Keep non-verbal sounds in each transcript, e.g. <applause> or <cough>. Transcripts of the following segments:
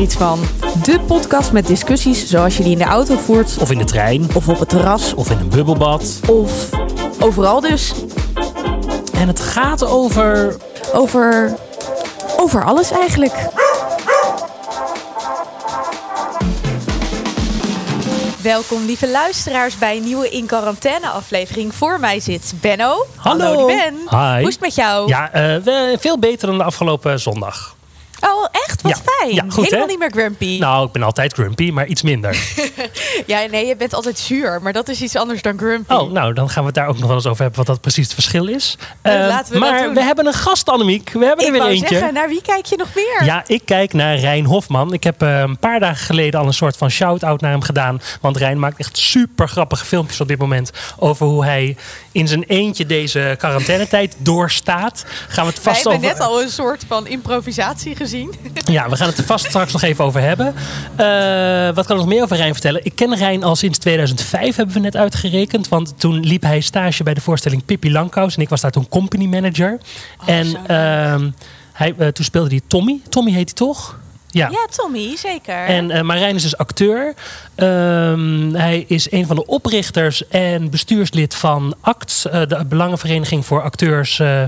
er iets van. De podcast met discussies zoals je die in de auto voert, Of in de trein. of op het terras, Of in een bubbelbad. of overal dus. En het gaat over. Over. over alles eigenlijk. Welkom lieve luisteraars bij een nieuwe In Quarantaine aflevering. Voor mij zit Benno. Hallo. Ben. Hi. Hoe is het met jou? Ja, eh, veel beter dan de afgelopen zondag. Oh, echt? Wat Ja. fijn. Ja, goed, Helemaal hè? niet meer grumpy. Nou, ik ben altijd grumpy, maar iets minder. <laughs> Ja, nee, je bent altijd zuur, maar dat is iets anders dan grumpy. Oh, nou, dan gaan we het daar ook nog wel eens over hebben wat dat precies het verschil is. Eh, Eh, laten we maar we hebben een gast, Annemiek. We hebben ik er weer wou eentje. zeggen, naar wie kijk je nog meer? Ja, ik kijk naar Rijn Hofman. Ik heb eh, een paar dagen geleden al een soort van shout-out naar hem gedaan. Want Rijn maakt echt super grappige filmpjes op dit moment. Over hoe hij in zijn eentje deze quarantainetijd doorstaat. Gaan we het Wij vast hebben over... net al een soort van improvisatie gezien. <laughs> Ja, we gaan het er vast straks nog even over hebben. Eh, wat kan ik nog meer over Rijn vertellen? Ik ken Rijn al sinds 2005, hebben we net uitgerekend. Want toen liep hij stage bij de voorstelling Pippi Langkous. En ik was daar toen company manager. en zo leuk. ehm, hij, eh, toen speelde hij Tommy. Tommy heet hij toch? Ja. Ja, Tommy, zeker. En eh Marijn is dus acteur. Ehm, hij is een van de oprichters en bestuurslid van ACT, eh, de Belangenvereniging voor Acteurs, eh,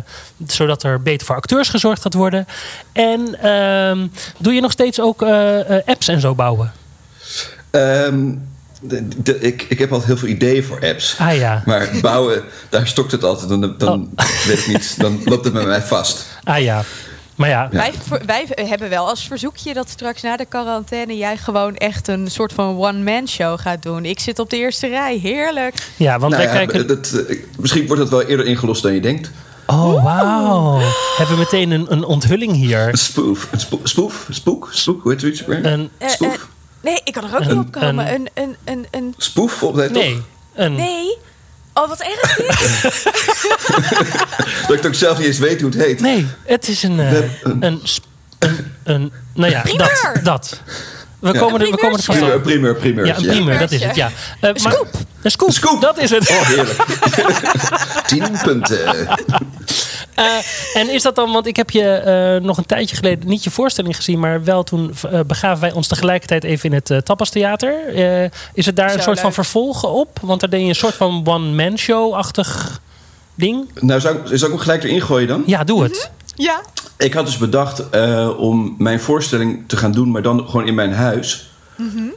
zodat er beter voor acteurs gezorgd gaat worden. En ehm, doe je nog steeds ook apps en zo bouwen? Ehm, de- de- ik, ik heb altijd heel veel ideeën voor apps. Ah ja, Maar bouwen, daar stokt het altijd. Dan, dan weet ik niet. Dan loopt het bij mij vast. ah ja. Maar ja, Ja. Wij, hebben wel als verzoekje dat straks na de quarantaine jij gewoon echt een soort van one-man show gaat doen. Ik zit op de eerste rij, heerlijk. ja want Nou wij ja, kijken... dat, misschien wordt het wel eerder ingelost dan je denkt. Oh, wauw. Hebben we meteen een, een onthulling hier. Een spoof. Een spo- spoef? Spook? Spook? Hoe heet weer? Een, Eh, eh, nee, ik kan er ook niet op komen. een- Een, een, een, een, Spoef op het toch? nee, een... nee. Oh, wat erg dit. <laughs> Dat ik het ook zelf niet eens weet hoe het heet. Nee, het is een. eh, een- een. Nou ja, dat. dat. We Ja. komen er, we komen er vast Primeur, op. primeur, primeur. Ja, een primeur, dat is het. Ja. Eh, maar- scoop. Een scoop. Een scoop. Dat is het. Oh, heerlijk. <laughs> Tien punten. Eh, en is dat dan, want ik heb je eh, nog een tijdje geleden niet je voorstelling gezien, maar wel toen eh, begaven wij ons tegelijkertijd even in het uh, Tapas Theater. Eh, is het daar Zo een soort van vervolg op? Want daar deed je een soort van one-man show-achtig ding. Nou, zou, ik- zou ik hem gelijk erin gooien dan? Ja, doe het. Ja. Ik had dus bedacht eh, om mijn voorstelling te gaan doen, maar dan gewoon in mijn huis.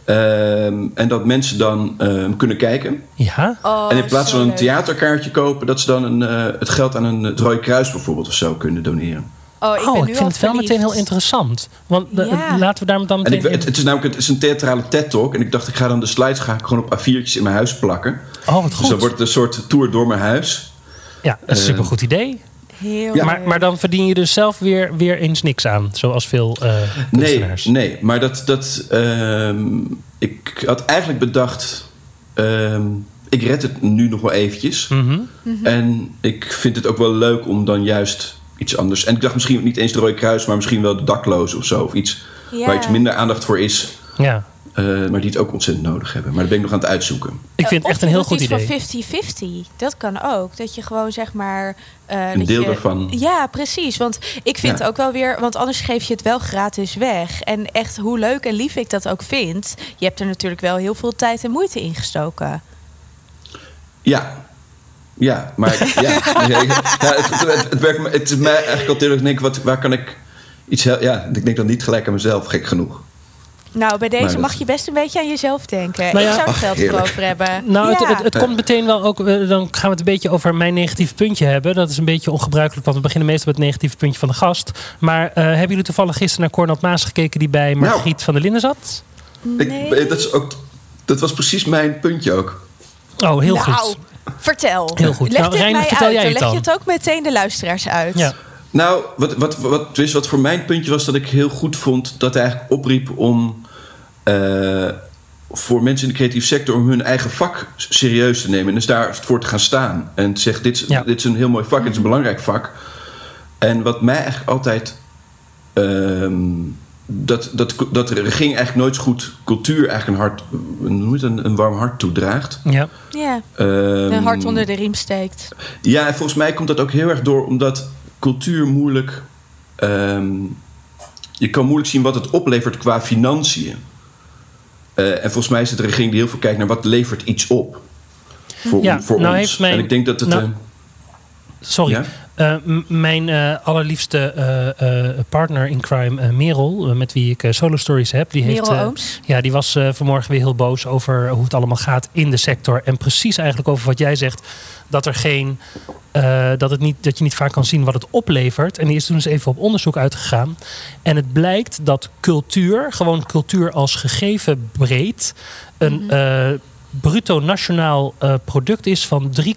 Ehm, en dat mensen dan ehm, kunnen kijken. Ja. Oh, en in plaats van een leuk. theaterkaartje kopen, dat ze dan een, eh, het geld aan een het Rode Kruis bijvoorbeeld of zo kunnen doneren. Oh, ik, oh, ik vind het wel verliefd. meteen heel interessant. Want eh, laten we daar dan En meteen. ik, het, het is namelijk het is een theatrale TED-talk. En ik dacht, ik ga dan de slides ga ik gewoon op A4'tjes in mijn huis plakken. Oh, wat Dus goed. dan wordt het een soort tour door mijn huis. Ja, een Eh, supergoed idee. Heel Ja. Maar, maar dan verdien je dus zelf weer, weer eens niks aan. Zoals veel eh Nee, kunstenaars. nee, maar dat. dat ehm, ik had eigenlijk bedacht. ehm, ik red het nu nog wel eventjes. Mhm. En ik vind het ook wel leuk om dan juist iets anders. En ik dacht misschien niet eens de Rode Kruis, maar misschien wel de daklozen of zo. Of iets Ja. waar iets minder aandacht voor is. Ja. Eh, maar die het ook ontzettend nodig hebben. Maar dat ben ik nog aan het uitzoeken. Ik vind het Of echt een heel goed iets idee. van 50-50. Dat kan ook. Dat je gewoon zeg maar. eh, Een deel je, daarvan. Ja, precies. Want ik vind Ja. ook wel weer. Want anders geef je het wel gratis weg. En echt hoe leuk en lief ik dat ook vind. Je hebt er natuurlijk wel heel veel tijd en moeite in gestoken. Ja. Ja, maar <laughs> ja, het, het, het, werkt, me- het is mij eigenlijk al tegen denk wat, waar kan ik iets Ja, ik denk dan niet gelijk aan mezelf, gek genoeg. Nou, bij deze Maar dat- mag je best een beetje aan jezelf denken. Nou ja. ik zou er Ach, geld voor heerlijk. over hebben. Nou, ja. het, het, het komt meteen wel ook. eh, Dan gaan we het een beetje over mijn negatief puntje hebben. Dat is een beetje ongebruikelijk, want we beginnen meestal met het negatieve puntje van de gast. Maar eh, hebben jullie toevallig gisteren naar Cornel Maas gekeken die bij Margriet van der Linden zat? Ik, Nee. dat, is ook, dat was precies mijn puntje ook. Oh, heel nou, goed. vertel. Heel goed. Leg Nou, dit Rijn, mij vertel uit. jij dan het leg je het ook meteen de luisteraars uit. Ja. Nou, wat, wat, wat, dus wat voor mijn puntje was dat ik heel goed vond dat hij eigenlijk opriep om eh, voor mensen in de creatieve sector om hun eigen vak serieus te nemen en dus daarvoor te gaan staan. En te zeggen: dit is, Ja. dit is een heel mooi vak, dit is een belangrijk vak. En wat mij eigenlijk altijd. ehm, dat, dat, dat de regering eigenlijk nooit zo goed cultuur eigenlijk een, hart, een, een warm hart toedraagt. Ja. Ja, Ehm, een hart onder de riem steekt. Ja, en volgens mij komt dat ook heel erg door omdat cultuur moeilijk. ehm, je kan moeilijk zien wat het oplevert qua financiën. Eh, en volgens mij is het de regering die heel veel kijkt naar wat levert iets op. Voor, Ja, voor nou ons. mijn- en ik denk dat het. nou, eh, Sorry. Ja? Eh, mijn eh, allerliefste eh, eh, partner in crime, Merel, met wie ik solo stories heb, die heeft. Merel eh, Ooms. ja, die was vanmorgen weer heel boos over hoe het allemaal gaat in de sector. En precies eigenlijk over wat jij zegt. Dat er geen. eh, dat, het niet, dat je niet vaak kan zien wat het oplevert. En die is toen eens even op onderzoek uitgegaan. En het blijkt dat cultuur, gewoon cultuur als gegeven breed, een eh, bruto nationaal eh, product is van 3,4%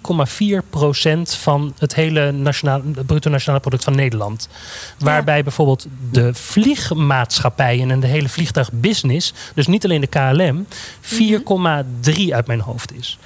van het hele nationaal, bruto nationaal product van Nederland. Waarbij bijvoorbeeld de vliegmaatschappijen en de hele vliegtuigbusiness, dus niet alleen de KLM, 4,3 uit mijn hoofd is.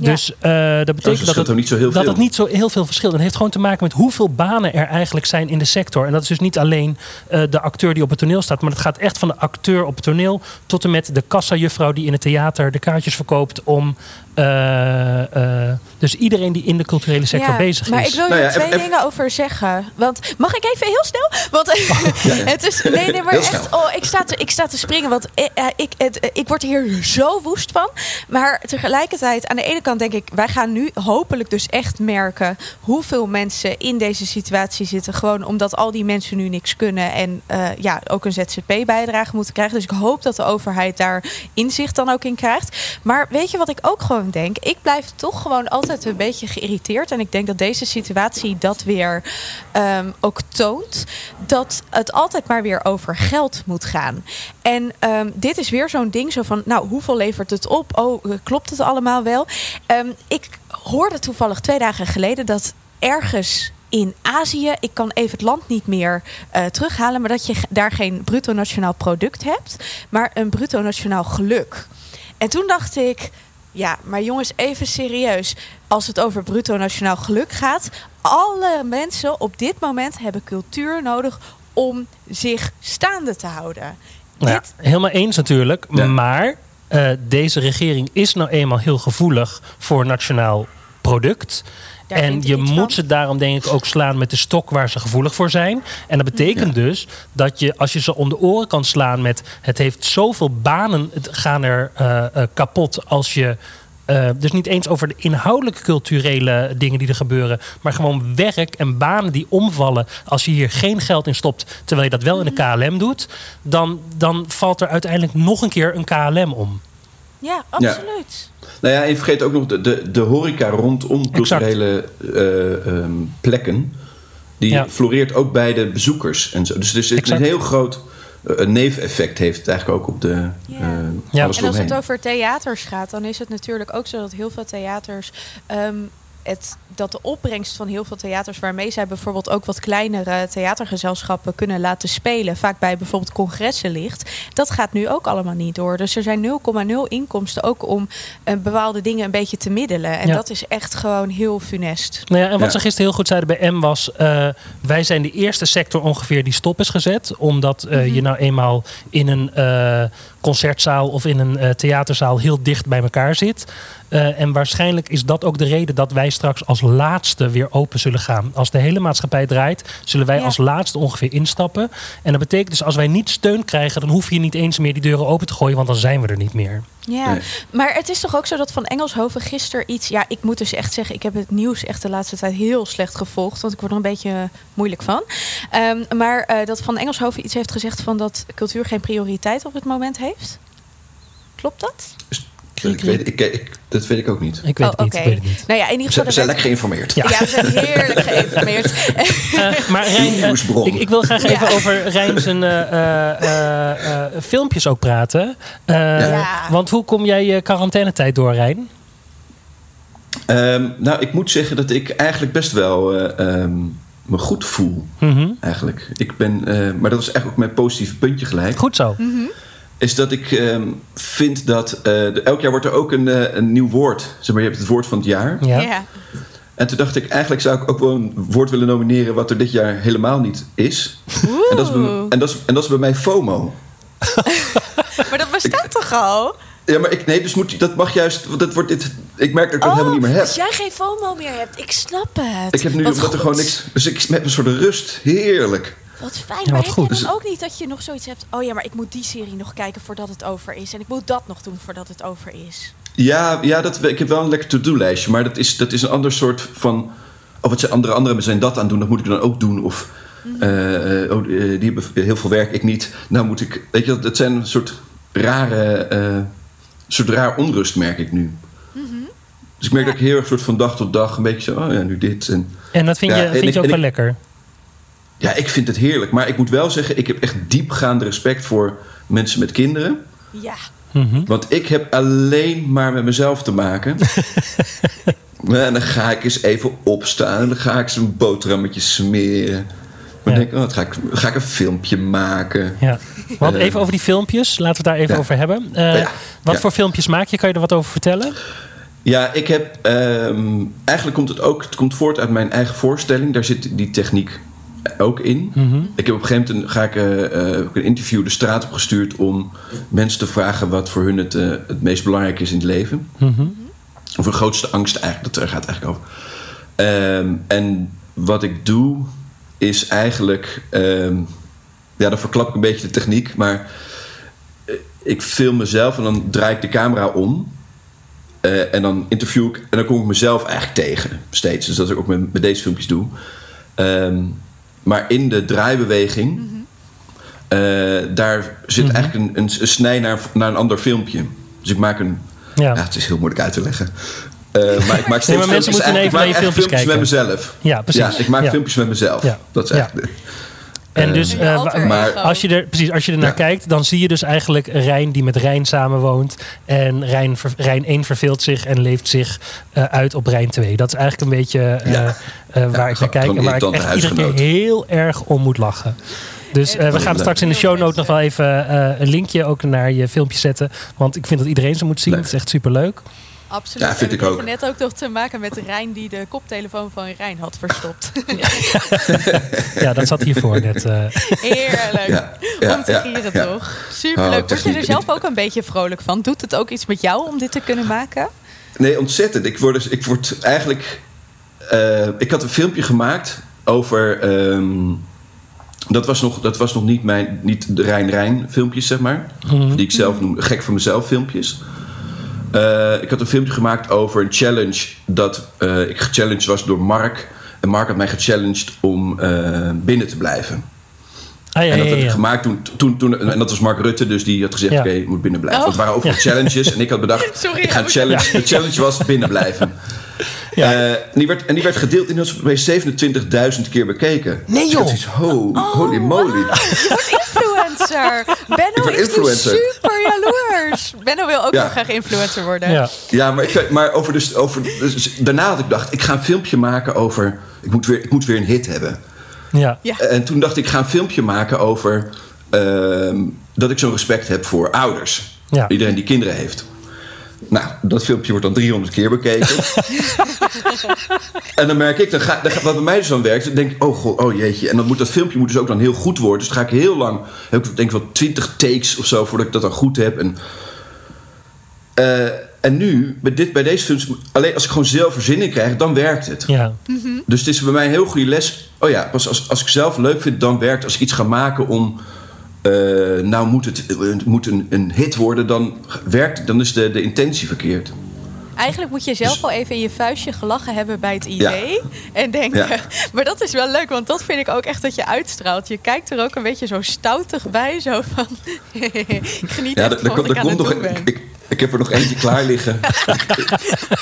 Ja. Dus eh, dat betekent dat verschilt het, niet zo heel dat veel. het niet zo heel veel verschilt. En het heeft gewoon te maken met hoeveel banen er eigenlijk zijn in de sector. En dat is dus niet alleen eh, de acteur die op het toneel staat. Maar het gaat echt van de acteur op het toneel tot en met de kassajuffrouw die in het theater de kaartjes verkoopt om. Eh, eh, dus iedereen die in de culturele sector Ja, bezig maar is. ik wil Nou je ja, twee even- dingen over zeggen. Want mag ik even heel snel? Want <laughs> ja. <laughs> het is. Nee, nee, maar Heel echt. Oh, ik sta te, ik sta te springen. Want ik, eh, ik, het, ik word hier zo woest van. Maar tegelijkertijd, aan de ene kant denk ik, wij gaan nu hopelijk dus echt merken hoeveel mensen in deze situatie zitten. Gewoon omdat al die mensen nu niks kunnen. En eh, ja, ook een ZZP-bijdrage moeten krijgen. Dus ik hoop dat de overheid daar inzicht dan ook in krijgt. Maar weet je wat ik ook gewoon denk? Ik blijf toch gewoon altijd een beetje geïrriteerd. En ik denk dat deze situatie dat weer ehm, ook toont. Dat het altijd maar weer over geld moet gaan. En ehm, dit is weer zo'n ding zo van, nou, hoeveel levert het op? Oh, eh, klopt het allemaal wel? Ehm, ik hoorde toevallig twee dagen geleden dat ergens in Azië, ik kan even het land niet meer eh, terughalen, maar dat je daar geen bruto nationaal product hebt, maar een bruto nationaal geluk. En toen dacht ik, ja, maar jongens, even serieus. Als het over bruto nationaal geluk gaat, alle mensen op dit moment hebben cultuur nodig om zich staande te houden. Nou ja, Dit, helemaal eens natuurlijk. Ja. Maar eh, deze regering is nou eenmaal heel gevoelig voor nationaal product. Daar en je moet van. ze daarom denk ik ook slaan met de stok waar ze gevoelig voor zijn. En dat betekent dus dat je als je ze om de oren kan slaan met het heeft zoveel banen het gaan er eh, eh, kapot als je eh, dus niet eens over de inhoudelijke culturele dingen die er gebeuren, maar gewoon werk en banen die omvallen als je hier geen geld in stopt, terwijl je dat wel in de KLM doet, dan, dan valt er uiteindelijk nog een keer een KLM om. Ja, absoluut. Nou ja, en je vergeet ook nog de, de, de horeca rondom culturele eh, ehm, plekken. Die Ja. floreert ook bij de bezoekers en zo. Dus er is Exact. een heel groot eh, neveneffect heeft het eigenlijk ook op de Ja. eh, Ja. alles En als het over theaters gaat, dan is het natuurlijk ook zo dat heel veel theaters. ehm, het, dat de opbrengst van heel veel theaters, waarmee zij bijvoorbeeld ook wat kleinere theatergezelschappen kunnen laten spelen, vaak bij bijvoorbeeld congressen ligt, dat gaat nu ook allemaal niet door. Dus er zijn 0,0 inkomsten ook om eh, bepaalde dingen een beetje te middelen. En Ja. dat is echt gewoon heel funest. Nou ja, en wat Ja. ze gisteren heel goed zeiden bij M was... eh, wij zijn de eerste sector ongeveer die stop is gezet. Omdat eh, je nou eenmaal in een eh, concertzaal of in een eh, theaterzaal heel dicht bij elkaar zit. Eh, en waarschijnlijk is dat ook de reden dat wij straks als laatste weer open zullen gaan. Als de hele maatschappij draait, zullen wij Ja. als laatste ongeveer instappen. En dat betekent dus als wij niet steun krijgen, dan hoef je niet eens meer die deuren open te gooien, want dan zijn we er niet meer. Ja, Nee. maar het is toch ook zo dat Van Engelshoven gisteren iets... Ja, ik moet dus echt zeggen, ik heb het nieuws echt de laatste tijd heel slecht gevolgd. Want ik word er een beetje moeilijk van. Ehm, maar eh, dat Van Engelshoven iets heeft gezegd van dat cultuur geen prioriteit op het moment heeft. Klopt dat? Ik weet, ik, ik, dat weet ik ook niet. Ik weet Oh, het niet. oké. Ik weet het niet. Nou ja, in ieder We geval... zijn, we zijn lekker geïnformeerd. Ja. Ja, we zijn heerlijk <laughs> geïnformeerd. Eh, maar Rijn, eh, ik, ik wil graag Ja. even over Rijn zijn eh, eh, eh, eh, filmpjes ook praten. Eh, Ja. Want hoe kom jij je quarantainetijd door, Rijn? Ehm, nou, ik moet zeggen dat ik eigenlijk best wel eh, ehm, me goed voel. Mhm. Eigenlijk. Ik ben, eh, maar dat is eigenlijk ook mijn positieve puntje gelijk. Goed zo. Is dat ik ehm, vind dat eh, de- elk jaar wordt er ook een, eh, een nieuw woord. Zeg maar, je hebt het woord van het jaar. Ja. Ja. En toen dacht ik, eigenlijk zou ik ook wel een woord willen nomineren wat er dit jaar helemaal niet is. En dat is, en dat is, en dat is bij mij FOMO. <laughs> Maar dat bestaat toch al? Ja, maar ik, nee, dus moet, dat mag juist. Want dat wordt dit, ik merk dat ik dat Oh, helemaal niet meer heb. Als jij geen FOMO meer hebt, ik snap het. Ik heb nu Wat omdat er gewoon niks. Dus ik heb een soort rust. Heerlijk. Wat fijn, Ja, maar heb goed. je Dus- dan ook niet dat je nog zoiets hebt... oh ja, maar ik moet die serie nog kijken voordat het over is... en ik moet dat nog doen voordat het over is. Ja, ja dat, ik heb wel een lekker to-do-lijstje. Maar dat is, dat is een ander soort van... Oh, wat zijn andere anderen zijn dat aan doen? Dat moet ik dan ook doen. Of eh, eh, oh, eh, die hebben heel veel werk, ik niet. Nou moet ik... Weet je, dat zijn een soort rare... eh, soort raar onrust, merk ik nu. Dus ik merk Ja. dat ik heel erg soort van dag tot dag... een beetje zo, oh ja, nu dit. En, En dat vind Ja, je, vind je ook en wel ik- lekker. Ja, ik vind het heerlijk. Maar ik moet wel zeggen, ik heb echt diepgaande respect voor mensen met kinderen. Ja, Mhm. Want ik heb alleen maar met mezelf te maken. <laughs> en dan ga ik eens even opstaan. En dan ga ik eens een boterhammetje smeren. Dan Ja. denk ik, oh, dan ga ik, ga ik een filmpje maken. Ja. Want Eh. even over die filmpjes. Laten we het daar even Ja. over hebben. Eh, Ja. Wat Ja. voor filmpjes maak je? Kan je er wat over vertellen? Ja, ik heb. ehm, eigenlijk komt het ook. Het komt voort uit mijn eigen voorstelling. Daar zit die techniek ook in. Mhm. Ik heb op een gegeven moment een, ga ik, eh, eh, ik een interview de straat op gestuurd om mensen te vragen wat voor hun het, eh, het meest belangrijk is in het leven. Mhm. Of hun grootste angst eigenlijk, dat gaat eigenlijk over. Ehm, en wat ik doe is eigenlijk. ehm, ja, dan verklap ik een beetje de techniek, maar ik film mezelf en dan draai ik de camera om. En dan interview ik en dan kom ik mezelf eigenlijk tegen, steeds. Dus dat is ook met, met deze filmpjes doe. Ehm, maar in de draaibeweging, eh, daar zit Mhm. eigenlijk een, een, een snij naar, naar een ander filmpje. Dus ik maak een Ja. ja, het is heel moeilijk uit te leggen. Eh, maar ik maak <laughs> steeds maar mensen filmpjes, moeten even naar je ik maak filmpjes echt met kijken. mezelf. Ja, precies. Ja, ik maak Ja. filmpjes met mezelf. Ja. Dat is Ja. eigenlijk... En Eh, dus, eh, maar- als je er, precies, als je er naar Ja. kijkt, dan zie je dus eigenlijk Rijn die met Rijn samenwoont. En Rijn, Rijn 1 verveelt zich en leeft zich eh, uit op Rijn 2. Dat is eigenlijk een beetje eh, Ja. eh, waar ik naar kijk. En waar ik echt iedere keer heel erg om moet lachen. Dus eh, we gaan straks in de show note nog wel even eh, een linkje ook naar je filmpje zetten. Want ik vind dat iedereen ze moet zien. Leuk. Het is echt superleuk. Absoluut. Ja, vind En ik ook. net ook nog te maken met Rijn die de koptelefoon van Rijn had verstopt. <laughs> Ja, dat zat hiervoor net. eh. Heerlijk. Ja, ja, om te ja, gieren ja. toch? Superleuk. Oh, Word je er zelf ook een beetje vrolijk van? Doet het ook iets met jou om dit te kunnen maken? Nee, ontzettend. Ik word, dus, ik word eigenlijk... eh, ik had een filmpje gemaakt over... ehm, dat, was nog, dat was nog niet, mijn, niet de Rijn-Rijn filmpjes, zeg maar. Mhm. Die ik zelf noem, gek van mezelf filmpjes. Eh, ik had een filmpje gemaakt over een challenge dat eh, ik gechallenged was door Mark. En Mark had mij gechallenged om eh, binnen te blijven. Ah, ja, en dat ja, heb ik ja. gemaakt toen, toen, toen. En dat was Mark Rutte, dus die had gezegd: Ja. Oké, je moet binnen blijven. Oh. Want het waren overal challenges. En ik had bedacht: <laughs> Sorry, ik ga challenge. De challenge was binnen blijven. Ja. Eh, en, die werd, en die werd gedeeld inmiddels bij 27.000 keer bekeken. Nee, Dus joh. zoiets, ho, holy moly. Je wordt influencer. <laughs> Benno is influencer. super jaloers. Benno wil ook Ja. heel graag influencer worden. Ja. Ja, maar, ik, maar over dus, over, dus daarna had ik gedacht: ik ga een filmpje maken over. Ik moet weer, ik moet weer een hit hebben. Ja. Ja. En toen dacht ik: ik ga een filmpje maken over. ehm, dat ik zo'n respect heb voor ouders. Ja. Iedereen die kinderen heeft. Nou, dat filmpje wordt dan 300 keer bekeken. <laughs> en dan merk ik, dan ga, dan ga- wat bij mij dus dan werkt, dan denk ik, oh god, oh jeetje. En dan moet dat filmpje moet dus ook dan heel goed worden. Dus dan ga ik heel lang, heb ik denk ik wel 20 takes of zo voordat ik dat dan goed heb. En, eh, en nu, bij, dit, bij deze films, alleen als ik gewoon zelf er zin in krijg, dan werkt het. Ja. Dus het is bij mij een heel goede les. Oh ja, pas als, als ik zelf leuk vind, dan werkt. Als ik iets ga maken om. Eh, nou moet het, het moet een, een hit worden, dan werkt. Dan is de, de intentie verkeerd. Eigenlijk moet je zelf wel even in je vuistje gelachen hebben bij het idee. En denken. Ja. <laughs> Maar dat is wel leuk, want dat vind ik ook echt dat je uitstraalt. Je kijkt er ook een beetje zo stoutig bij. Zo van. <laughs> ik geniet Ja, er, van wat komt- ik nog. Ik, ik, ik heb er nog eentje klaar liggen. <laughs>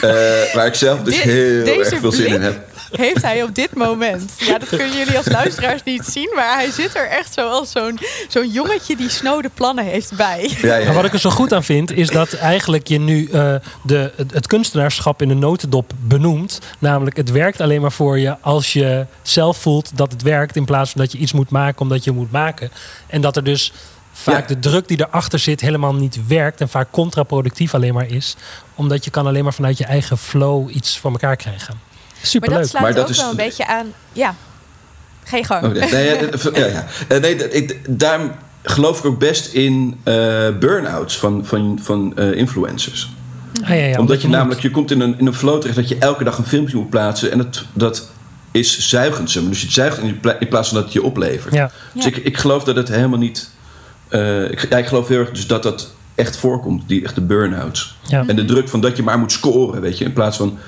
Eh, waar ik zelf dus heel erg veel zin in heb. Heeft hij op dit moment. Ja, dat kunnen jullie als luisteraars niet zien. Maar hij zit er echt zo als zo'n zo'n jongetje die snode plannen heeft bij. Ja, wat ik er zo goed aan vind, is dat eigenlijk je nu eh, de, het, het kunstenaarschap in een notendop benoemt. Namelijk, het werkt alleen maar voor je als je zelf voelt dat het werkt. In plaats van dat je iets moet maken omdat je moet maken. En dat er dus vaak Ja. de druk die erachter zit helemaal niet werkt. En vaak contraproductief alleen maar is. Omdat je kan alleen maar vanuit je eigen flow iets voor elkaar krijgen. Maar Superleuk. dat sluit Maar dat ook is- wel een beetje aan. Ja, je gang. Oh, nee, nee, <laughs> ja, ja, ja. Eh, nee, ik, daar geloof ik ook best in eh burn-outs van, van, van eh, influencers. Ah, ja, ja, omdat je namelijk, je komt in een, in een flow terecht dat je elke dag een filmpje moet plaatsen. En dat, dat is zuigend. zeg maar. Dus je zuigt in, pla- in plaats van dat het je oplevert. Ja. Dus Ja. ik, ik geloof dat het helemaal niet. eh, ik, ja, ik geloof heel erg dus dat dat echt voorkomt, die echte burn-outs. Ja. En de druk van dat je maar moet scoren, weet je, in plaats van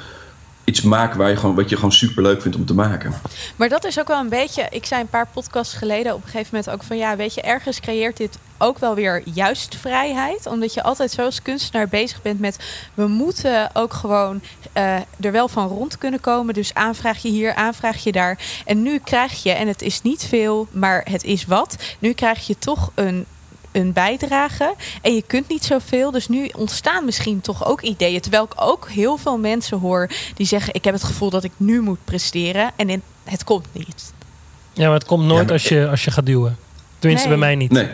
iets maken waar je gewoon, wat je gewoon super leuk vindt om te maken. Maar dat is ook wel een beetje. Ik zei een paar podcasts geleden op een gegeven moment ook van ja, weet je, ergens creëert dit ook wel weer juist vrijheid. Omdat je altijd zo als kunstenaar bezig bent met we moeten ook gewoon eh, er wel van rond kunnen komen. Dus aanvraag je hier, aanvraag je daar. En nu krijg je, en het is niet veel, maar het is wat. Nu krijg je toch een. Een bijdrage en je kunt niet zoveel. Dus nu ontstaan misschien toch ook ideeën. Terwijl ik ook heel veel mensen hoor die zeggen: Ik heb het gevoel dat ik nu moet presteren. En in, het komt niet. ja, maar het komt nooit Ja, maar- als, je, als je gaat duwen. Tenminste, Nee. bij mij niet. Nee.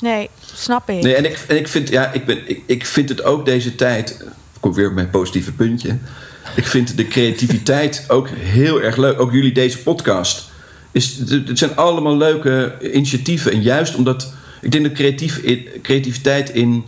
Nee, snap ik. Nee, en ik, en ik, vind, ja, ik, ben, ik, ik vind het ook deze tijd. Ik kom weer op mijn positieve puntje. Ik vind de creativiteit <laughs> ook heel erg leuk. Ook jullie, deze podcast. Is, het zijn allemaal leuke initiatieven. En juist omdat. Ik denk dat creatief, in- creativiteit in,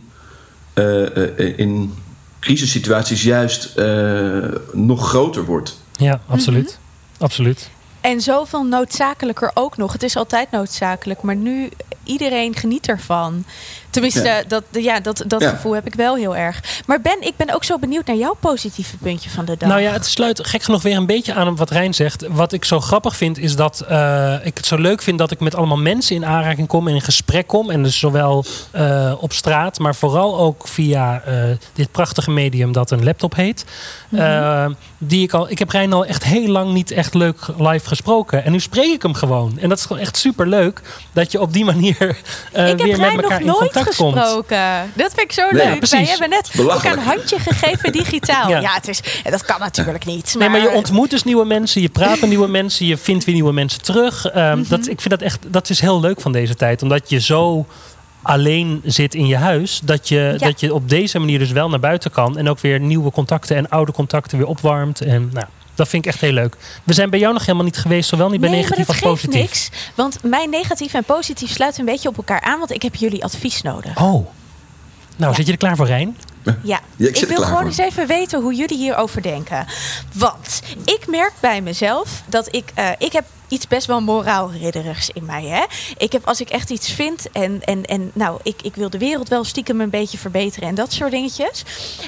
eh, eh, in crisissituaties juist eh, nog groter wordt. Ja, absoluut. Mhm. Absoluut. En zoveel noodzakelijker ook nog. Het is altijd noodzakelijk, maar nu iedereen geniet ervan. Tenminste, Ja. dat, ja, dat, dat Ja. gevoel heb ik wel heel erg. Maar Ben, ik ben ook zo benieuwd naar jouw positieve puntje van de dag. Nou ja, het sluit gek genoeg weer een beetje aan op wat Rijn zegt. Wat ik zo grappig vind, is dat eh, ik het zo leuk vind dat ik met allemaal mensen in aanraking kom en in gesprek kom. En dus zowel eh, op straat, maar vooral ook via eh, dit prachtige medium dat een laptop heet. Mhm. Die ik, al, ik heb Rijn al echt heel lang niet echt leuk live gesproken. En nu spreek ik hem gewoon. En dat is gewoon echt super leuk dat je op die manier eh, weer met elkaar nog in nooit contact komt. Dat vind ik zo leuk. precies. Wij hebben net ook een handje gegeven digitaal. <laughs> Ja. ja, het is, dat kan natuurlijk niet. Nee, maar je ontmoet dus nieuwe mensen, je praat met nieuwe mensen, je vindt weer nieuwe mensen terug. Ehm, Mhm. dat, ik vind dat echt, dat is heel leuk van deze tijd. Omdat je zo alleen zit in je huis, dat je, Ja. dat je op deze manier dus wel naar buiten kan. En ook weer nieuwe contacten en oude contacten weer opwarmt. En nou, dat vind ik echt heel leuk. We zijn bij jou nog helemaal niet geweest, zowel niet bij nee, negatief maar als dat geeft positief. niks. Want mijn negatief en positief sluiten een beetje op elkaar aan. Want ik heb jullie advies nodig. Oh. Nou, Ja. zit je er klaar voor, Rijn? Ja, Ja, ik ik, wil gewoon voor. eens even weten hoe jullie hierover denken. Want ik merk bij mezelf dat ik... eh, ik heb iets best wel moraalridderigs in mij. Hè? Ik heb als ik echt iets vind en, en, en nou, ik, ik wil de wereld wel stiekem een beetje verbeteren en dat soort dingetjes.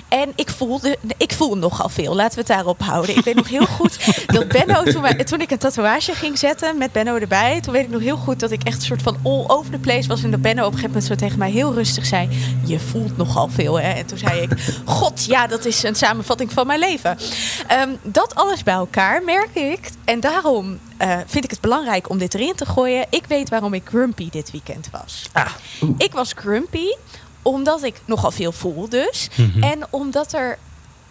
En ik voelde, ik voel nogal veel. Laten we het daarop houden. Ik weet nog heel <laughs> goed dat Benno, toen, wij- toen ik een tatoeage ging zetten met Benno erbij, toen weet ik nog heel goed dat ik echt een soort van all over the place was. En dat Benno op een gegeven moment zo tegen mij heel rustig zei: Je voelt nogal veel. Hè? En toen zei ik: God, ja, dat is een samenvatting van mijn leven. Ehm, dat alles bij elkaar merk ik. En daarom eh, vind ik het belangrijk om dit erin te gooien. Ik weet waarom ik grumpy dit weekend was. Ah, Ik was grumpy omdat ik nogal veel voel dus. Mhm. En omdat er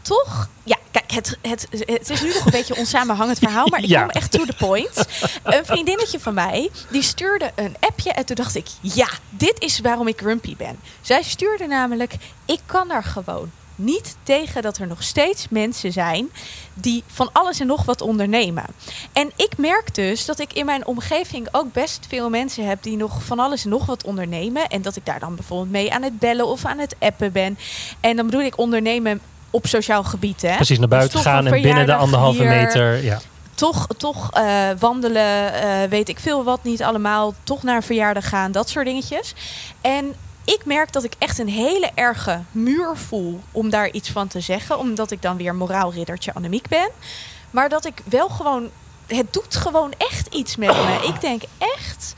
toch... Ja, kijk, het, het, het is nu nog een beetje onsamenhangend verhaal... maar ik <laughs> Ja. kom echt to the point. Een vriendinnetje van mij, die stuurde een appje... en toen dacht ik, ja, dit is waarom ik grumpy ben. Zij stuurde namelijk, ik kan er gewoon niet tegen dat er nog steeds mensen zijn die van alles en nog wat ondernemen. En ik merk dus dat ik in mijn omgeving ook best veel mensen heb die nog van alles en nog wat ondernemen. En dat ik daar dan bijvoorbeeld mee aan het bellen of aan het appen ben. En dan bedoel ik ondernemen op sociaal gebied. Hè? precies, naar Dus buiten gaan en binnen de anderhalve hier, meter. Ja. toch, toch eh, wandelen, eh, weet ik veel wat, niet allemaal. Toch naar een verjaardag gaan, dat soort dingetjes. En ik merk dat ik echt een hele erge muur voel om daar iets van te zeggen. Omdat ik dan weer moraalriddertje Annemiek ben. Maar dat ik wel gewoon... Het doet gewoon echt iets met me. Ik denk echt...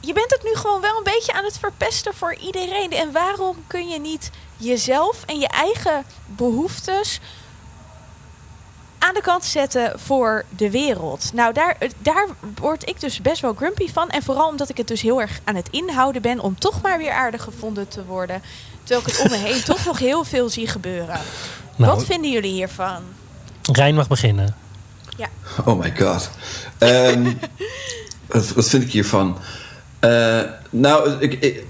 Je bent het nu gewoon wel een beetje aan het verpesten voor iedereen. En waarom kun je niet jezelf en je eigen behoeftes aan de kant zetten voor de wereld. Nou, daar, daar word ik dus best wel grumpy van. En vooral omdat ik het dus heel erg aan het inhouden ben om toch maar weer aardig gevonden te worden. Terwijl ik het om me heen toch nog heel veel zie gebeuren. Nou, Wat vinden jullie hiervan? Rijn mag beginnen. Oh my god. Ehm, <laughs> wat, wat vind ik hiervan? Eh, nou, ik, ik-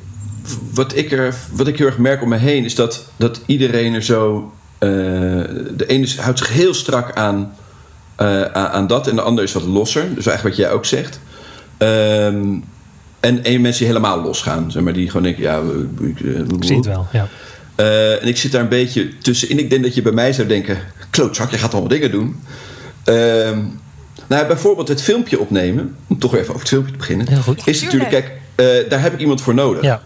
wat, ik er, wat ik heel erg merk om me heen is dat, dat iedereen er zo. Eh, de ene houdt zich heel strak aan, eh, aan, dat en de ander is wat losser. Dus eigenlijk wat jij ook zegt. Ehm, en één mensen die helemaal losgaan. Zeg maar, die gewoon denken: ja, ik, eh, Ik zie het wel. Ja. eh, en ik zit daar een beetje tussenin. Ik denk dat je bij mij zou denken: klootzak, je gaat allemaal dingen doen. Ehm, nou, bijvoorbeeld het filmpje opnemen, om toch weer even over het filmpje te beginnen. Heel goed. Is natuurlijk, kijk, eh, daar heb ik iemand voor nodig. Ja.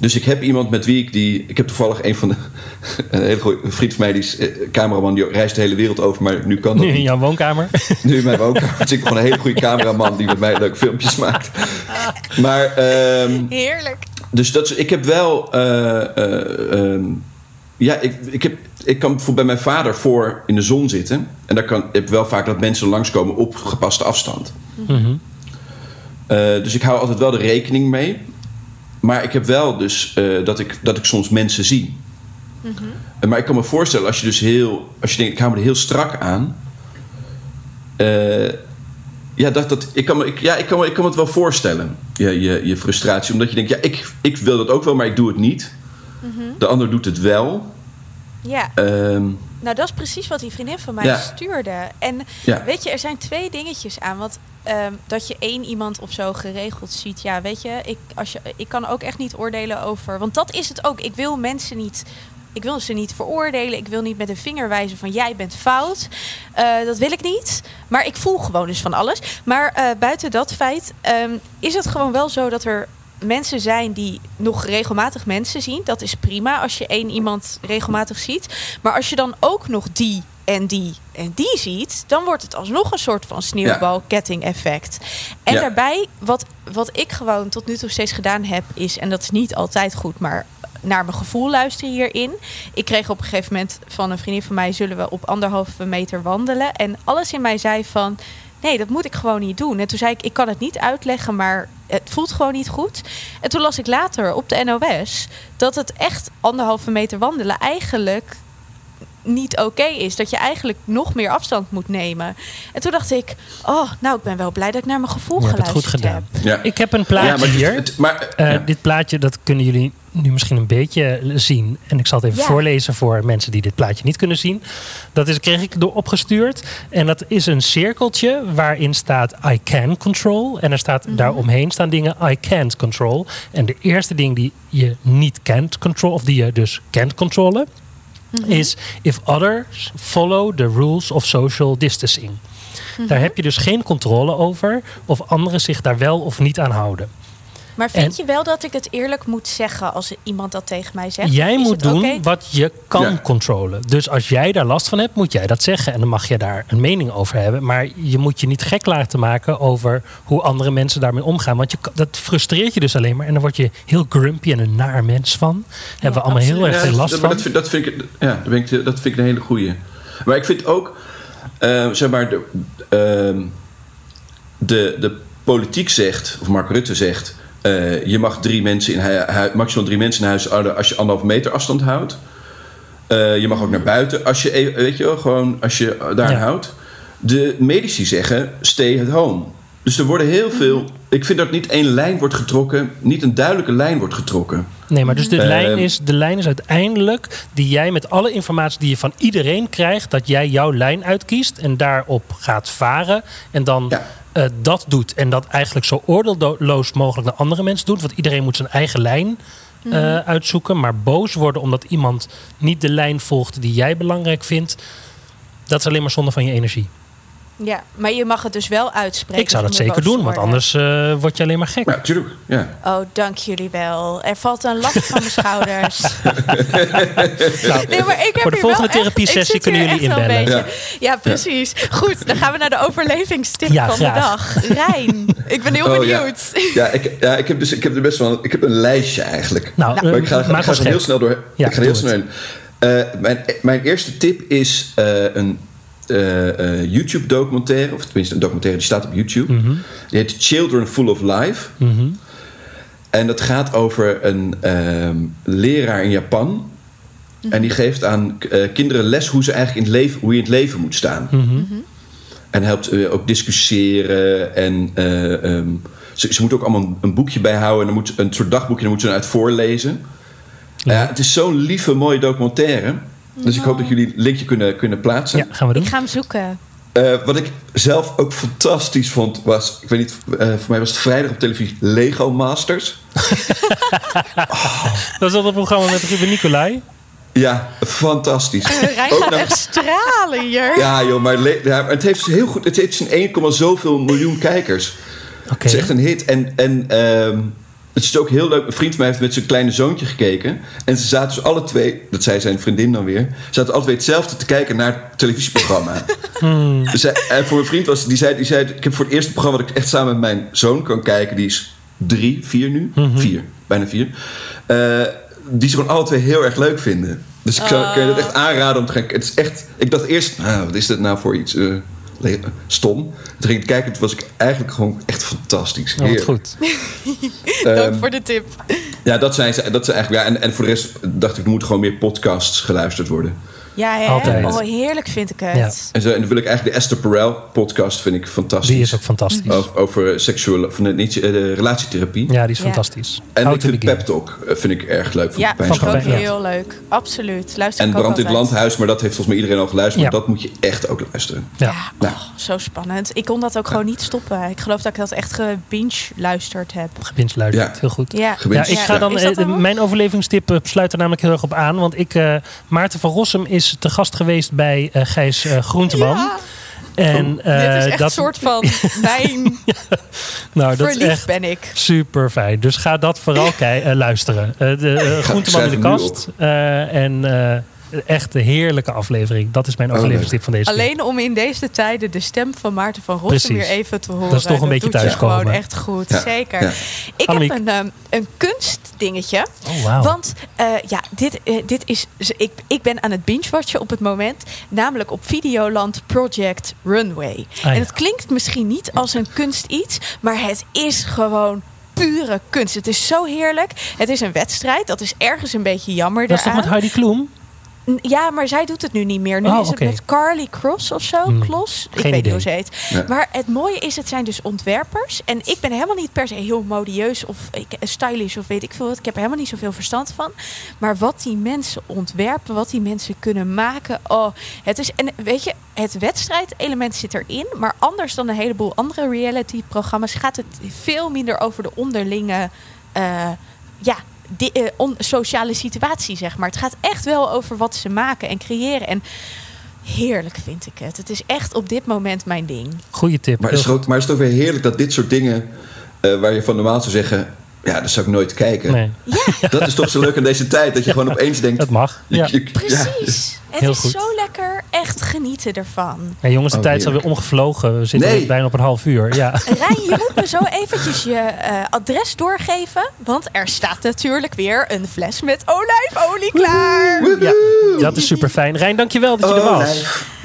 Dus ik heb iemand met wie ik die. Ik heb toevallig een van de. <laughs> Een hele goede vriend van mij, die is eh, cameraman, die reist de hele wereld over, maar nu kan dat Nu in jouw woonkamer. <laughs> Nu in mijn woonkamer. Dus ik heb gewoon een hele goede cameraman die met mij leuke filmpjes maakt. Maar. ehm, Heerlijk. dus dat, is- ik heb wel. eh, eh, ehm, ja, ik, ik, heb, ik kan bijvoorbeeld bij mijn vader voor in de zon zitten. En daar kan, ik heb wel vaak dat mensen langskomen op gepaste afstand. Mhm. Eh, dus ik hou altijd wel de rekening mee. Maar ik heb wel dus eh, dat, ik, dat ik soms mensen zie. Eh, maar ik kan me voorstellen als je dus heel. Als je denkt, ik hou me er heel strak aan. eh, ja, dat, dat, ik, kan me, ik, ja ik, kan me, ik kan me het wel voorstellen. Je, je, je frustratie. Omdat je denkt, ja, ik, ik wil dat ook wel, maar ik doe het niet. De ander doet het wel. Ja. Ehm, Nou, dat is precies wat die vriendin van mij Ja. stuurde. En Ja. weet je, er zijn twee dingetjes aan. Want ehm, dat je één iemand of zo geregeld ziet. Ja, weet je, ik, als je, ik kan ook echt niet oordelen over. Want dat is het ook. Ik wil mensen niet. Ik wil ze niet veroordelen. Ik wil niet met een vinger wijzen van jij bent fout. Eh, dat wil ik niet. Maar ik voel gewoon dus van alles. Maar eh, buiten dat feit ehm, is het gewoon wel zo dat er mensen zijn die nog regelmatig mensen zien. Dat is prima als je één iemand regelmatig ziet. Maar als je dan ook nog die en die en die ziet, dan wordt het alsnog een soort van sneeuwbal-ketting-effect. En Ja. daarbij, wat, wat ik gewoon tot nu toe steeds gedaan heb, is, en dat is niet altijd goed, maar naar mijn gevoel luisteren hierin. Ik kreeg op een gegeven moment van een vriendin van mij: zullen we op anderhalve meter wandelen? En alles in mij zei van. Nee, dat moet ik gewoon niet doen. En toen zei ik, ik kan het niet uitleggen, maar het voelt gewoon niet goed. En toen las ik later op de NOS dat het echt anderhalve meter wandelen eigenlijk niet oké is. Dat je eigenlijk nog meer afstand moet nemen. En toen dacht ik, oh, nou, ik ben wel blij dat ik naar mijn gevoel Je geluisterd goed gedaan. heb. ja. Ik heb een plaatje ja, maar, hier. het- maar, Eh, ja. Dit plaatje, dat kunnen jullie nu misschien een beetje zien. En ik zal het even Ja. voorlezen voor mensen die dit plaatje niet kunnen zien. Dat is, kreeg ik door opgestuurd. En dat is een cirkeltje waarin staat I can control. En er staat Mhm. daaromheen staan dingen I can't control. En de eerste ding die je niet can't control, of die je dus can't controllen, Mhm. is if others follow the rules of social distancing. Mhm. Daar heb je dus geen controle over of anderen zich daar wel of niet aan houden. Maar vind En- je wel dat ik het eerlijk moet zeggen als iemand dat tegen mij zegt? Jij moet doen wat je kan Ja. controlen. Dus als jij daar last van hebt, moet jij dat zeggen. En dan mag je daar een mening over hebben. Maar je moet je niet gek laten maken over hoe andere mensen daarmee omgaan. Want je, dat frustreert je dus alleen maar. En dan word je heel grumpy en een naar mens van. Hebben we allemaal heel erg Ja, veel last van. dat, vind, dat, vind ik, ja, dat, vind ik, dat vind ik een hele goeie. Maar ik vind ook, eh, zeg maar, de, ehm, de, de politiek zegt, of Mark Rutte zegt, eh, je mag drie mensen in maximaal drie mensen in huis houden als je anderhalve meter afstand houdt. Eh, je mag ook naar buiten als je, even- weet je wel, gewoon als je daar Ja. houdt. De medici zeggen, stay at home. Dus er worden heel veel. Ik vind dat niet één lijn wordt getrokken, niet een duidelijke lijn wordt getrokken. Nee, maar dus de, lijn is, de lijn is uiteindelijk die jij met alle informatie die je van iedereen krijgt, dat jij jouw lijn uitkiest en daarop gaat varen. En dan Ja. Eh, dat doet. En dat eigenlijk zo oordeelloos mogelijk naar andere mensen doet. Want iedereen moet zijn eigen lijn eh, uitzoeken. Maar boos worden omdat iemand niet de lijn volgt die jij belangrijk vindt. Dat is alleen maar zonde van je energie. Ja, maar je mag het dus wel uitspreken. Ik zou dat zeker doen, want anders eh, word je alleen maar gek. Ja, natuurlijk. Ja. Oh, dank jullie wel. Er valt een last van mijn schouders. <laughs> Nou, Nee, maar ik heb Voor de hier volgende wel echt- therapiesessie ik zit kunnen hier jullie echt wel een inbellen. beetje- Ja. precies. Goed, dan gaan we naar de overlevingstip Ja, van graag. de dag. Rijn, ik ben heel Oh, ja. benieuwd. Ja, ik, ja, ik heb dus ik heb er best wel ik heb een lijstje eigenlijk. nou, maar ik ga, ik maak ga er heel snel door. Ja, ik ga er heel snel in. Eh, mijn, mijn eerste tip is eh, een eh, eh, YouTube documentaire, of tenminste een documentaire die staat op YouTube. Mhm. Die heet Children Full of Life. Mhm. En dat gaat over een ehm, leraar in Japan. En die geeft aan eh, kinderen les hoe, ze eigenlijk in het leven, hoe je in het leven moet staan. Mhm. En helpt ook discussiëren. En eh, ehm, ze, ze moeten ook allemaal een boekje bijhouden. En dan moet, ze- een soort dagboekje, dan moeten ze uit voorlezen. Ja, het is zo'n lieve, mooie documentaire. Dus ik hoop dat jullie het linkje kunnen, kunnen plaatsen. Ja, gaan we doen. Ik ga hem zoeken. Eh, wat ik zelf ook fantastisch vond, was... Ik weet niet, eh, voor mij was het vrijdag op televisie Lego Masters. <laughs> Dat is dat programma met Ruben Nicolai. Ja, fantastisch. Rijn Ook gaat nog- echt stralen hier. Ja, joh, maar le- ja, maar het heeft heel goed. Het heeft zijn 1, zoveel miljoen kijkers. Oké. Het is echt een hit. En, en ehm, het is ook heel leuk. Een vriend van mij heeft met zijn kleine zoontje gekeken. En ze zaten dus alle twee, dat zei zijn vriendin dan weer, zaten alle twee hetzelfde te kijken naar het televisieprogramma. <laughs> Dus hij- en voor een vriend was, die zei, die zei: Ik heb voor het eerste programma dat ik echt samen met mijn zoon kan kijken, die is drie, vier nu, vier, bijna vier. eh, die ze gewoon alle twee heel erg leuk vinden. Dus ik zou, kan je dat echt aanraden om te gaan. Het is echt. Ik dacht eerst, nou, wat is dat nou voor iets? eh, stom. Toen ging ik kijken, toen was ik eigenlijk gewoon echt fantastisch. Oh, goed. <laughs> Dank Ehm, voor de tip. ja, dat zijn ze. Dat zijn eigenlijk, ja, en, en voor de rest dacht ik, er moeten gewoon meer podcasts geluisterd worden. Ja, hè? Altijd. Oh, heerlijk vind ik het. Ja. En, zo, en dan wil ik eigenlijk de Esther Perel podcast, vind ik fantastisch. Die is ook fantastisch. Over, over seksuele, van de, niet, eh, de relatietherapie. Ja, die is Ja. fantastisch. En How ik vind begin. Pep Talk eh, vind ik erg leuk. Van Ja, vind ik ook heel leuk. Absoluut. Luister En ik ook Brand in het. Landhuis, maar dat heeft volgens mij iedereen al geluisterd. Ja. Maar dat moet je echt ook luisteren. Ja. Ja, Nou. oh, zo spannend. Ik kon dat ook gewoon niet stoppen. Ik geloof dat ik dat echt gebinge luisterd heb. Gebinst luistert. Ja. Heel goed. Ja, Gebinge. Ja, ik ga Ja. dan, eh, mijn overlevingstip eh, sluit er namelijk heel erg op aan. Want ik, eh, Maarten van Rossum is te gast geweest bij eh, Gijs eh, Groenteman. Ja, En eh, dit is echt dat, een soort van <laughs> mijn <laughs> nou, dat is verliefd echt ben ik. super fijn. Dus ga dat vooral <laughs> kei- eh, luisteren. Eh, de eh, Groenteman in de kast. Eh, en eh, echt een heerlijke aflevering. Dat is mijn Oh, overlevingstip van deze week. Alleen om in deze tijden de stem van Maarten van Rossum weer even te horen. Dat is toch een beetje thuiskomen. gewoon echt goed. Ja. Zeker. Ja. Ik Annemiek. heb een, ehm, een kunstdingetje. Oh, wauw. Want eh, ja, dit, eh, dit is. Ik, ik ben aan het binge-watchen op het moment. Namelijk op Videoland Project Runway. Ah, ja. En het klinkt misschien niet als een kunst iets, maar het is gewoon pure kunst. Het is zo heerlijk. Het is een wedstrijd. Dat is ergens een beetje jammer. Dat is toch met. Heidi Klum? Ja, maar zij doet het nu niet meer. Nu Oh, is het met Carly Cross of zo. Hmm, Klos. Ik geen weet idee. niet hoe ze heet. Ja. Maar het mooie is, het zijn dus ontwerpers. En ik ben helemaal niet per se heel modieus of ik, eh, stylish of weet ik veel wat. Ik heb er helemaal niet zoveel verstand van. Maar wat die mensen ontwerpen, wat die mensen kunnen maken. Oh, het is, en weet je, het wedstrijdelement zit erin. Maar anders dan een heleboel andere reality-programma's gaat het veel minder over de onderlinge. eh, ja, di- eh, on- sociale situatie, zeg maar. Het gaat echt wel over wat ze maken en creëren. En heerlijk vind ik het. Het is echt op dit moment mijn ding. Goeie tip. Maar het, is Heel ook, maar het is toch weer heerlijk dat dit soort dingen, eh, waar je van normaal zou zeggen, ja, dat zou ik nooit kijken. Nee, Dat is toch zo leuk aan deze tijd, dat je gewoon opeens denkt, <laughs> dat mag. Ja. je- ja. Precies. Het Heel is goed. zo lekker. Echt genieten ervan. Ja, jongens, de Oh, tijd is alweer omgevlogen. We zitten Nee. bijna op een half uur. Ja. <laughs> Rijn, je moet me zo eventjes je eh, adres doorgeven. Want er staat natuurlijk weer een fles met olijfolie klaar. Ja, dat is super fijn. Rijn, dankjewel dat je er Oh, was. <laughs>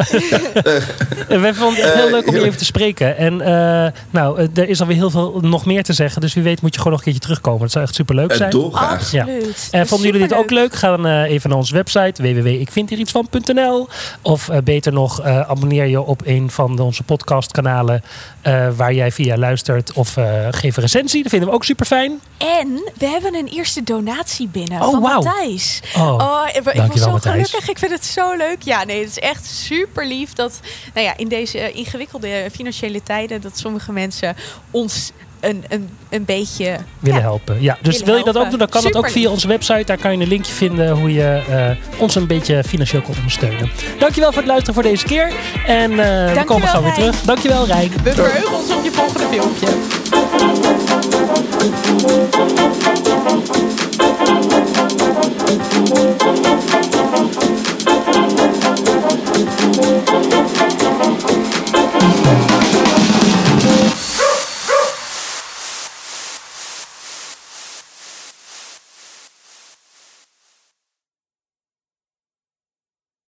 We vonden het echt heel Eh, leuk om je even te spreken. En eh, nou, er is alweer heel veel nog meer te zeggen. Dus wie weet moet je gewoon nog een keertje terugkomen. Dat zou echt super leuk zijn. Absoluut. En vonden jullie dit ook leuk? Ga dan even naar onze website www.ikvindhierietsvan.nl Of eh, beter nog, eh, abonneer je op een van onze podcastkanalen eh, waar jij via luistert. Of geef een recensie. Dat vinden we ook super fijn. En we hebben een eerste donatie binnen Oh, van wauw. Matthijs. Oh, Oh, ik, ik was zo Matthijs. gelukkig. Ik vind het zo leuk. Ja, nee, het is echt super lief dat, nou ja, in deze ingewikkelde financiële tijden, dat sommige mensen ons een, een beetje willen helpen. Ja, dus wil je dat ook doen, dan kan dat ook via onze website. Daar kan je een linkje vinden hoe je eh, ons een beetje financieel kunt ondersteunen. Dankjewel voor het luisteren voor deze keer. En uh, we komen gauw weer terug. Dankjewel, Rijk. We verheugen ons op je volgende filmpje.